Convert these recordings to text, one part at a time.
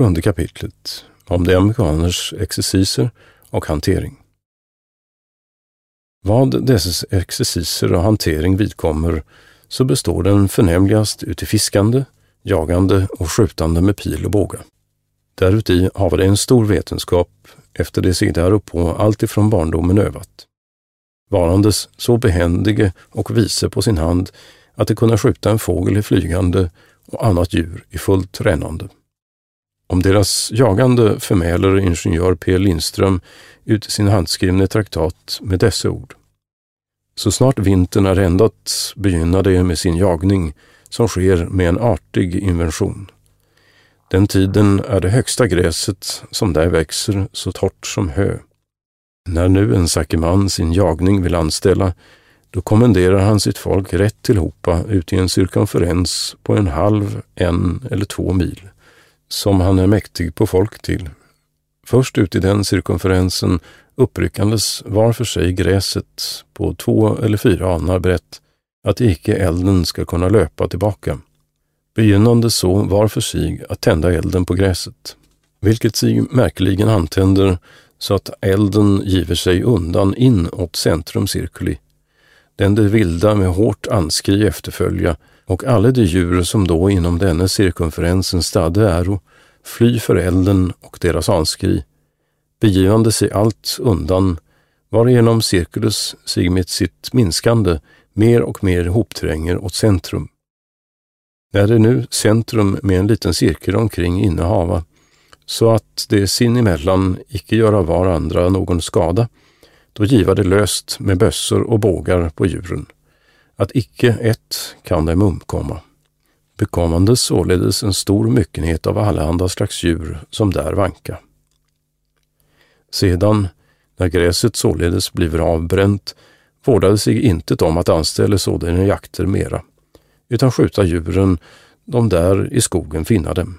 sjunde kapitlet om de amerikaners exerciser och hantering. Vad dessa exerciser och hantering vidkommer så består den förnämligast uti fiskande, jagande och skjutande med pil och båga. Däruti har det en stor vetenskap efter det sig däruppå allt ifrån barndomen övat. Varandes så behändige och vise på sin hand att de kunna skjuta en fågel i flygande och annat djur i fullt rännande. Om deras jagande förmäler ingenjör P. Lindström ut sin handskrivne traktat med dessa ord. Så snart vintern är ändat begynnar de med sin jagning som sker med en artig invention. Den tiden är det högsta gräset som där växer så torrt som hö. När nu en sackeman sin jagning vill anställa, då kommenderar han sitt folk rätt tillhopa ut i en cirkumferens på en halv, en eller två mil, som han är mäktig på folk till. Först ut i den cirkumferensen uppryckandes var för sig gräset på två eller fyra anar brett, att icke elden ska kunna löpa tillbaka. Begynnande så var för sig att tända elden på gräset, vilket sig märkligen antänder så att elden giver sig undan in åt centrum circuli. Den det vilda med hårt anskri efterfölja och alla de djur som då inom denne cirkumferensen stadde äro fly för elden och deras anskri, begivande sig allt undan, varigenom cirkulus sig med sitt minskande mer och mer hoptränger åt centrum. När det nu centrum med en liten cirkel omkring innehava, så att det sinemellan icke göra varandra någon skada, då giva det löst med bössor och bågar på djuren, att icke ett kan dem umkomma. Bekommande således en stor myckenhet av allehanda slags djur som där vanka. Sedan, när gräset således bliver avbränt, vårdade sig intet om att anställa sådana jakter mera, utan skjuta djuren, de där i skogen finna dem.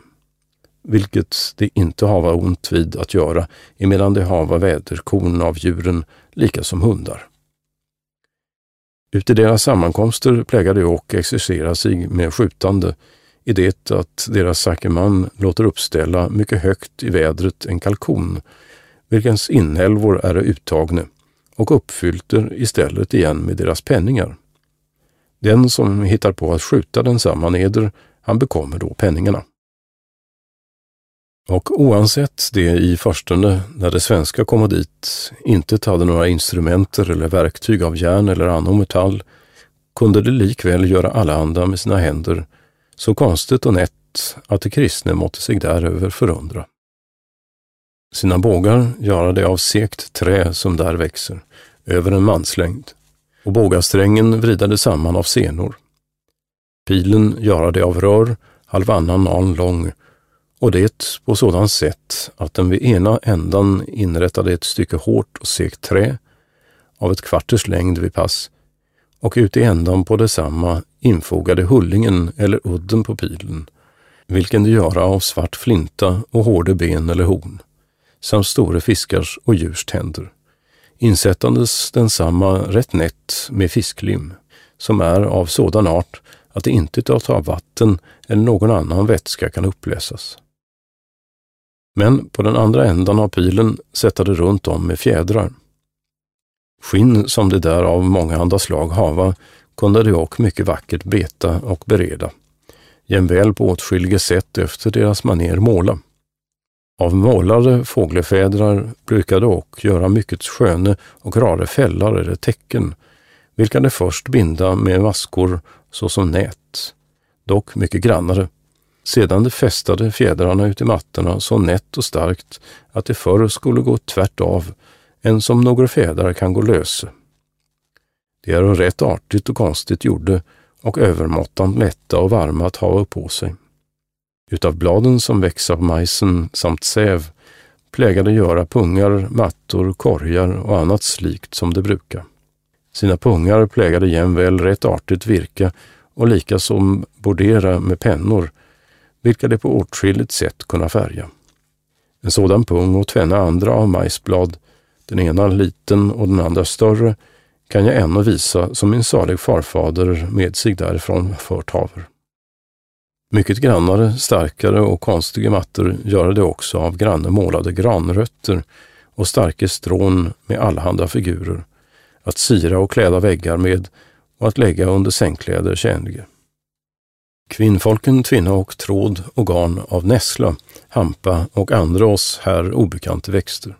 Vilket det inte hava ont vid att göra, emedan det hava väderkorn av djuren, lika som hundar. Uti deras sammankomster plägade och exercera sig med skjutande, i det att deras sakeman låter uppställa mycket högt i vädret en kalkon, vilkens inälvor är uttagne, och uppfyllter istället igen med deras penningar. Den som hittar på att skjuta densamma neder, han bekommer då penningarna. Och oansett det i förstone, när det svenska kom dit, inte hade några instrumenter eller verktyg av järn eller annan metall, kunde det likväl göra allehanda med sina händer, så konstigt och nätt att de kristne måtte sig däröver förundra. Sina bågar göra det av sekt trä som där växer, över en manslängd, och bågasträngen vridade samman av senor. Pilen göra det av rör, halvannan aln lång, och det på sådant sätt att den vid ena ändan inrättade ett stycke hårt och segt trä av ett kvarters längd vid pass och ut i ändan på detsamma infogade hullingen eller udden på pilen, vilken de göra av svart flinta och hårde ben eller horn, samt stora fiskars och djurs tänder. Insättandes densamma rätt nätt med fisklim, som är av sådan art att det inte av vatten eller någon annan vätska kan upplösas. Men på den andra ändan av pilen sätta det runt om med fjädrar. Skinn som det där av mångahanda slag hava kunde de och mycket vackert beta och bereda, jämväl på åtskilliga sätt efter deras maner måla. Av målade fågelfädrar brukade och göra mycket sköne och rare fällar eller tecken, vilka de först binda med maskor såsom nät, dock mycket grannare sedan de fästade fjädrarna ut i mattorna så nätt och starkt att det förr skulle gå tvärt av än som några fjädrar kan gå löse. De är rätt artigt och konstigt gjorde och övermåttan lätta och varma att ha på sig. Utav bladen som växa av majsen samt säv plägade göra pungar, mattor, korgar och annat slikt som de brukar. Sina pungar plägade jämväl rätt artigt virka och lika som bordera med pennor vilka de på åtskilligt sätt kunna färga. En sådan pung och tvenne andra av majsblad, den ena liten och den andra större, kan jag ännu visa som min salig farfader med sig därifrån fört haver. Mycket grannare, starkare och konstiga mattor göra det också av granne målade granrötter och starka strån med allehanda figurer, att sira och kläda väggar med och att lägga under sängkläder tjänlige. Kvinnfolken tvinna och tråd och garn av nässla, hampa och andra oss här obekanta växter.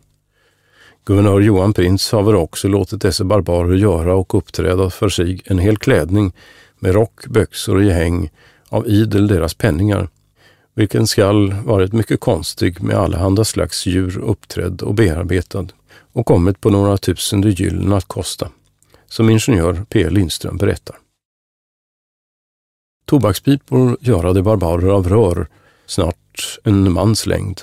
Guvernör Johan Prins har också låtit dessa barbarer göra och uppträda för sig en hel klädning med rock, byxor och gehäng av idel deras penningar, vilken skall varit mycket konstig med allehanda slags djur uppträdd och bearbetad och kommit på några tusende gyllen att kosta, som ingenjör P. Lindström berättar. Tobakspipor göra de barbarer av rör, snart en mans längd,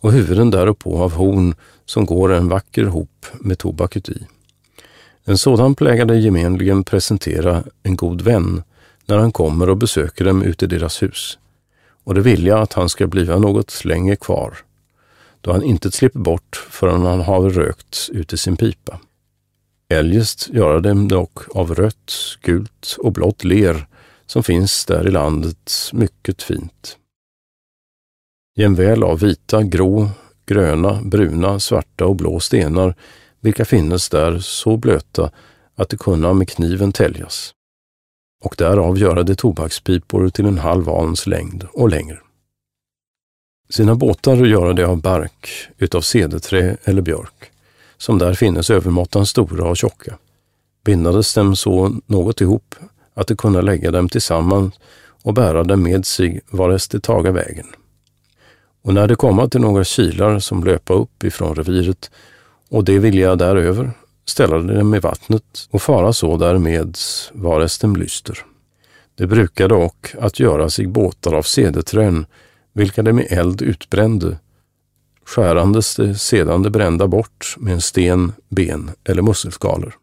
och huvuden därpå av horn som går en vacker hop med tobaket i. En sådan plägade gemenligen presentera en god vän när han kommer och besöker dem ute i deras hus, och det vilja att han ska bliva något länge kvar, då han inte slipper bort förrän han har rökt ute sin pipa. Eljest göra dem dock av rött, gult och blått ler som finns där i landet mycket fint. Jämväl av vita, grå, gröna, bruna, svarta och blå stenar, vilka finnes där så blöta att de kunna med kniven täljas och därav göra de tobakspipor till en halv alns längd och längre. Sina båtar göra de av bark, utav cederträ eller björk, som där finnes övermåttan stora och tjocka. Bindades dem så något ihop att de kunna lägga dem tillsammans och bära dem med sig varest de taga vägen. Och när de komma till några kilar som löpa upp ifrån reviret och det vilja däröver, ställa dem i vattnet och fara så därmed varest dem lyster. De brukade dock att göra sig båtar av cederträn, vilka de med eld utbrände, skärandes de sedan de brända bort med en sten, ben eller musselskalor.